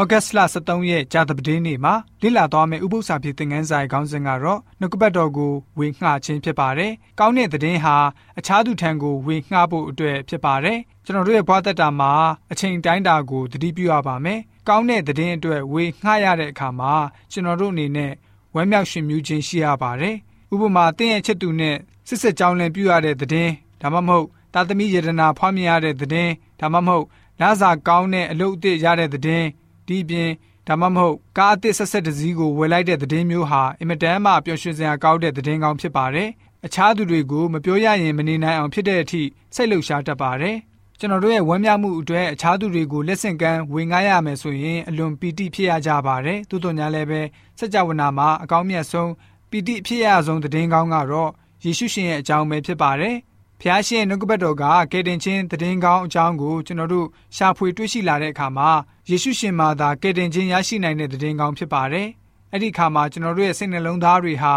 ဩဂတ်စ်လ23ရက်ကြာသပတေးနေ့မှာလေ့လာသွားမယ့်ဥပုသ္စာပြေသင်ခန်းစာရဲ့ခေါင်းစဉ်ကတော့နှုတ်ကပတ်တော်ကိုဝေငှခြင်းဖြစ်ပါတယ်။ကောင်းတဲ့သတင်းဟာအခြားသူထံကိုဝေငှဖို့အတွက်ဖြစ်ပါတယ်။ကျွန်တော်တို့ရဲ့ဘဝတက်တာမှာအချိန်တိုင်းတာကိုသတိပြုရပါမယ်။ကောင်းတဲ့သတင်းအတွက်ဝေငှရတဲ့အခါမှာကျွန်တော်တို့အနေနဲ့ဝမ်းမြောက်ရှင်မြူးခြင်းရှိရပါတယ်။ဥပမာတင်းရဲ့ချစ်သူနဲ့စစ်စစ်ကြောင်းလည်ပြုရတဲ့သတင်းဒါမှမဟုတ်တာသမီယရနာဖွားမြင်ရတဲ့သတင်းဒါမှမဟုတ်လာစာကောင်းတဲ့အလုပ်အသစ်ရတဲ့သတင်း ဒီပြင်ဒါမှမဟုတ်ကားအသစ်ဆက်ဆက်တစည်းကိုဝယ်လိုက်တဲ့သတင်းမျိုးဟာအင်မတန်မှပျော်ရွှင်စရာကောင်းတဲ့သတင်းကောင်းဖြစ်ပါတယ်။အခြားသူတွေကိုမပြောရရင်မနေနိုင်အောင်ဖြစ်တဲ့အထိစိတ်လှုပ်ရှားတတ်ပါတယ်။ကျွန်တော်တို့ရဲ့ဝမ်းမြောက်မှုအတွက်အခြားသူတွေကိုလက်ဆင့်ကမ်းဝင်ငှားရမယ်ဆိုရင်အလွန်ပီတိဖြစ်ရကြပါတယ်။သို့တော်ညာလည်းပဲစัจ java နာမှာအကောင်းမြတ်ဆုံးပီတိဖြစ်ရဆုံးသတင်းကောင်းကတော့ယေရှုရှင်ရဲ့အကြောင်းပဲဖြစ်ပါတယ်။ ဖျားရှင်နှုတ်ကပတ်တော်ကကယ်တင်ခြင်းတည်င်းကောင်းအကြောင်းကိုကျွန်တော်တို့ရှာဖွေတွေ့ရှိလာတဲ့အခါမှာယေရှုရှင်မှာသာကယ်တင်ခြင်းရရှိနိုင်တဲ့တည်င်းကောင်းဖြစ်ပါတယ်။အဲ့ဒီအခါမှာကျွန်တော်တို့ရဲ့စိတ်နှလုံးသားတွေဟာ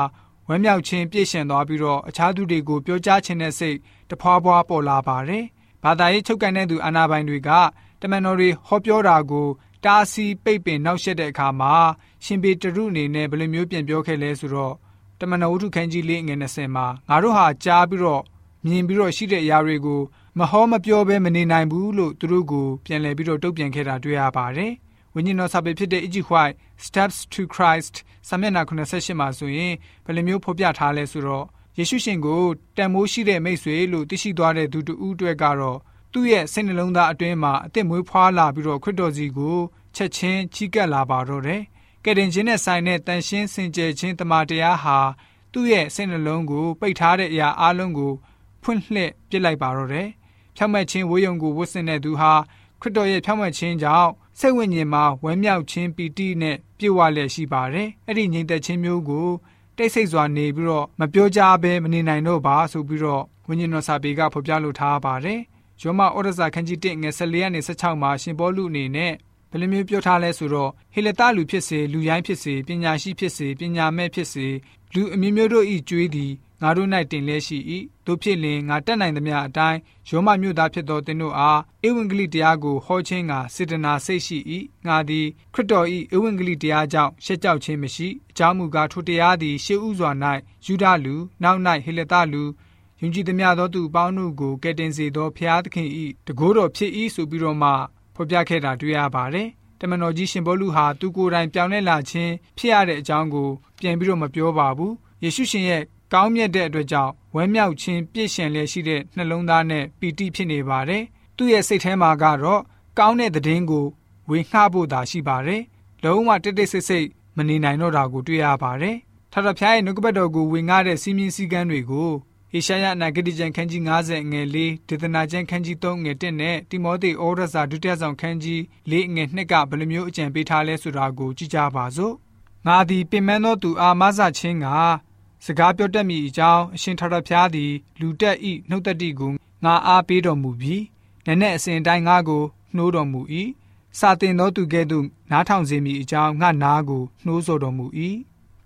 ဝမ်းမြောက်ခြင်းပြည့်စုံသွားပြီးတော့အခြားသူတွေကိုပြောကြားခြင်းတဲ့စိတ်တဖွာဖွာပေါ်လာပါတယ်။ဘာသာရေးချုပ်ကန်တဲ့သူအာနာပိုင်တွေကတမန်တော်တွေဟောပြောတာကိုတားဆီးပိတ်ပင်နှောက်ယှက်တဲ့အခါမှာရှင်ပေတရုအနေနဲ့ဘယ်လိုမျိုးပြန်ပြောခဲ့လဲဆိုတော့တမန်တော်ဝုဒ္ဓခန်းကြီးလေးငယ်20မှာငါတို့ဟာကြားပြီးတော့ မြင်ပြီးတော့ရှိတဲ့အရာတွေကိုမဟောမပြောဘဲမနေနိုင်ဘူးလို့သူတို့ကိုပြန်လည်ပြီးတော့တုံ့ပြန်ခဲ့တာတွေ့ရပါတယ်။ဝိညာဉ်တော်စာပေဖြစ်တဲ့ Egypt White Steps to Christ စာမျက်နှာ88မှာဆိုရင်ဘယ်လိုမျိုးဖော်ပြထားလဲဆိုတော့ယေရှုရှင်ကိုတန်မိုးရှိတဲ့မိတ်ဆွေလို့သိရှိသွားတဲ့သူတူဦးအတွက်ကတော့သူ့ရဲ့စိတ်နှလုံးသားအတွင်းမှာအသက်မွေးဖွားလာပြီးတော့ခရစ်တော်စီကိုချက်ချင်းချီးကပ်လာပါတော့တယ်။ကယ်တင်ခြင်းနဲ့ဆိုင်တဲ့တန်ရှင်းစင်ကြယ်ခြင်းတမန်တရားဟာသူ့ရဲ့စိတ်နှလုံးကိုပိတ်ထားတဲ့အရာအလုံးကို ဖွင့်လှစ်ပစ်လိုက်ပါတော့တယ်။ဖြောင့်မတ်ခြင်းဝေယုံကိုဝတ်ဆင်တဲ့သူဟာခရစ်တော်ရဲ့ဖြောင့်မတ်ခြင်းကြောင့်စိတ်ဝိညာဉ်မှာဝမ်းမြောက်ခြင်းပီတိနဲ့ပြည့်ဝလျက်ရှိပါတယ်။အဲ့ဒီငြိမ်သက်ခြင်းမျိုးကိုတိတ်ဆိတ်စွာနေပြီးတော့မပြောကြဘဲမနေနိုင်တော့ပါဆိုပြီးတော့ဝိညာဉ်တော်စာပေကဖော်ပြလိုထားပါတယ်။ယောမဩရစာခန်းကြီး1ငယ်14ရက်နေ16မှာရှင်ပေါလုအနေနဲ့ဘယ်လိုမျိုးပြောထားလဲဆိုတော့ဟေလတလူဖြစ်စေလူရိုင်းဖြစ်စေပညာရှိဖြစ်စေပညာမဲ့ဖြစ်စေလူအမျိုးမျိုးတို့ဤကြွေးသည် ငါတို့၌တင်လဲရှိ၏တို့ဖြစ်လင်ငါတက်နိုင်သမျှအတိုင်းယောမမြို့သားဖြစ်သောသင်တို့အားဧဝံဂေလိတရားကိုဟောခြင်းကစေတနာစိတ်ရှိ၏ငါသည်ခရစ်တော်၏ဧဝံဂေလိတရားကြောင့်ရှက်ကြောက်ခြင်းမရှိအကြောင်းမူကားထိုတရားသည်ရှေးဥစွာ၌ယူဒလူနောက်၌ဟေလသလူယုံကြည်သမျှသောသူအပေါင်းတို့ကိုကယ်တင်စေသောဖျားသခင်၏တကိုးတော်ဖြစ်၏ဆိုပြီးတော့မှဖော်ပြခဲ့တာတွေ့ရပါတယ်တမန်တော်ကြီးရှင်ဘောလူဟာသူကိုယ်တိုင်ပြောင်းလဲလာခြင်းဖြစ်ရတဲ့အကြောင်းကိုပြန်ပြီးတော့မပြောပါဘူးယေရှုရှင်ရဲ့ ကောင်းမြတ်တဲ့အတွက်ကြောင့်ဝမ်းမြောက်ခြင်းပြည့်ရှင်လျက်ရှိတဲ့နှလုံးသားနဲ့ပီတိဖြစ်နေပါတယ်။သူ့ရဲ့စိတ်ထဲမှာကတော့ကောင်းတဲ့သတင်းကိုဝေငှဖို့သာရှိပါတယ်။လုံးဝတိတ်တိတ်ဆိတ်ဆိတ်မနေနိုင်တော့တာကိုတွေ့ရပါတယ်။ထာဝရဘုရားရဲ့နှုတ်ကပတ်တော်ကိုဝေငှတဲ့စီးမြင်စည်းကမ်းတွေကိုဟေရှာယအနာဂတိကျမ်းခန်းကြီး90ငယ်4ဒေသနာကျမ်းခန်းကြီး3ငယ်1နဲ့တိမောသေဩရစာဒုတိယဆောင်ခန်းကြီး4ငယ်2ကဘယ်လိုမျိုးအကြံပေးထားလဲဆိုတာကိုကြည့်ကြပါစို့။ငါသည်ပင်မသောသူအားမဆခြင်းက စကားပြောတတ်မိအကြောင်းအရှင်ထာဝရဘုရားသည် လူတက်ဤနှုတ်တတိကိုငါအားပေးတော်မူပြီးနည်းနည်းအစဉ်တိုင်းငါကိုနှိုးတော်မူ၏စာတင်သောသူကဲ့သို့နားထောင်စေမိအကြောင်းငါနားကိုနှိုးဆော်တော်မူ၏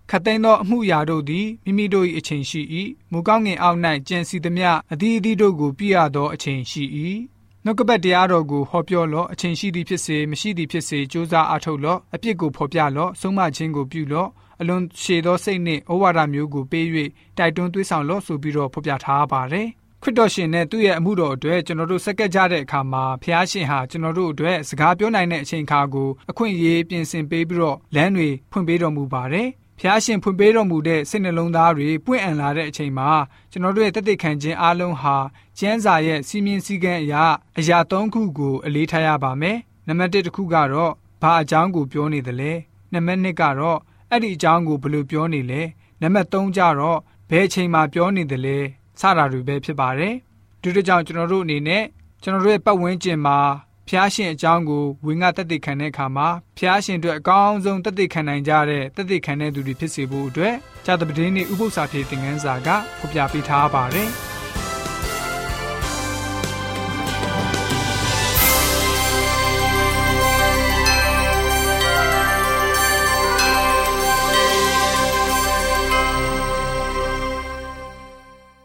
ခတ်သိမ်းသောအမှုရာတို့သည်မိမိတို့၏အချိန်ရှိ၏မူကောင်းငင်အောက်၌ကြံစီသမျှအသီးအသီးတို့ကိုပြရသောအချိန်ရှိ၏နှုတ်ကပတ်တရားတော်ကိုဟောပြောလော့အချိန်ရှိသည်ဖြစ်စေမရှိသည်ဖြစ်စေကြိုးစားအားထုတ်လော့အပြစ်ကိုဖော်ပြလော့ဆုံးမခြင်းကိုပြုလော့ အလွန်ရှည်သောစိတ်နှင့်ဩဝါဒမျိုးကိုပေး၍တိုက်တွန်းသွေးဆောင်လို့ဆိုပြီးတော့ဖော်ပြထားပါတယ်။ခရစ်တော်ရှင်နဲ့သူ့ရဲ့အမှုတော်အတွက်ကျွန်တော်တို့စက္ကပ်ကြတဲ့အခါမှာဖះရှင်ဟာကျွန်တော်တို့အတွက်စကားပြောနိုင်တဲ့အချိန်အခါကိုအခွင့်အရေးပြင်ဆင်ပေးပြီးတော့လမ်းတွေဖွင့်ပေးတော်မူပါတယ်။ဖះရှင်ဖွင့်ပေးတော်မူတဲ့စိတ်နှလုံးသားတွေပွင့်အံလာတဲ့အချိန်မှာကျွန်တော်တို့ရဲ့တသက်ခံခြင်းအလုံးဟာကျမ်းစာရဲ့စီမင်းစည်းကမ်းအရာအရာ၃ခုကိုအလေးထားရပါမယ်။နံပါတ်၁တစ်ခုကတော့ဘာအကြောင်းကိုပြောနေသလဲ။နံပါတ်2ကတော့ အဲ့ဒီအကြောင်းကိုဘယ်လိုပြောနေလဲနံပါတ်3ကျတော့ဘယ်အချိန်မှာပြောနေတယ်လဲစတာတွေပဲဖြစ်ပါတယ်ဒီတို့ကြောင့်ကျွန်တော်တို့အနေနဲ့ကျွန်တော်တို့ရဲ့ပတ်ဝန်းကျင်မှာဖျားရှင်အကြောင်းကိုဝင်းကတက်တည်ခံတဲ့အခါမှာဖျားရှင်အတွက်အကောင်းဆုံးတက်တည်ခံနိုင်ကြတဲ့တက်တည်ခံတဲ့သူတွေဖြစ်စေဖို့အတွက်ဇာတပတင်းနေဥပု္ပ္ပစာပြေသင်ခန်းစာကဖော်ပြပေးထားပါတယ်။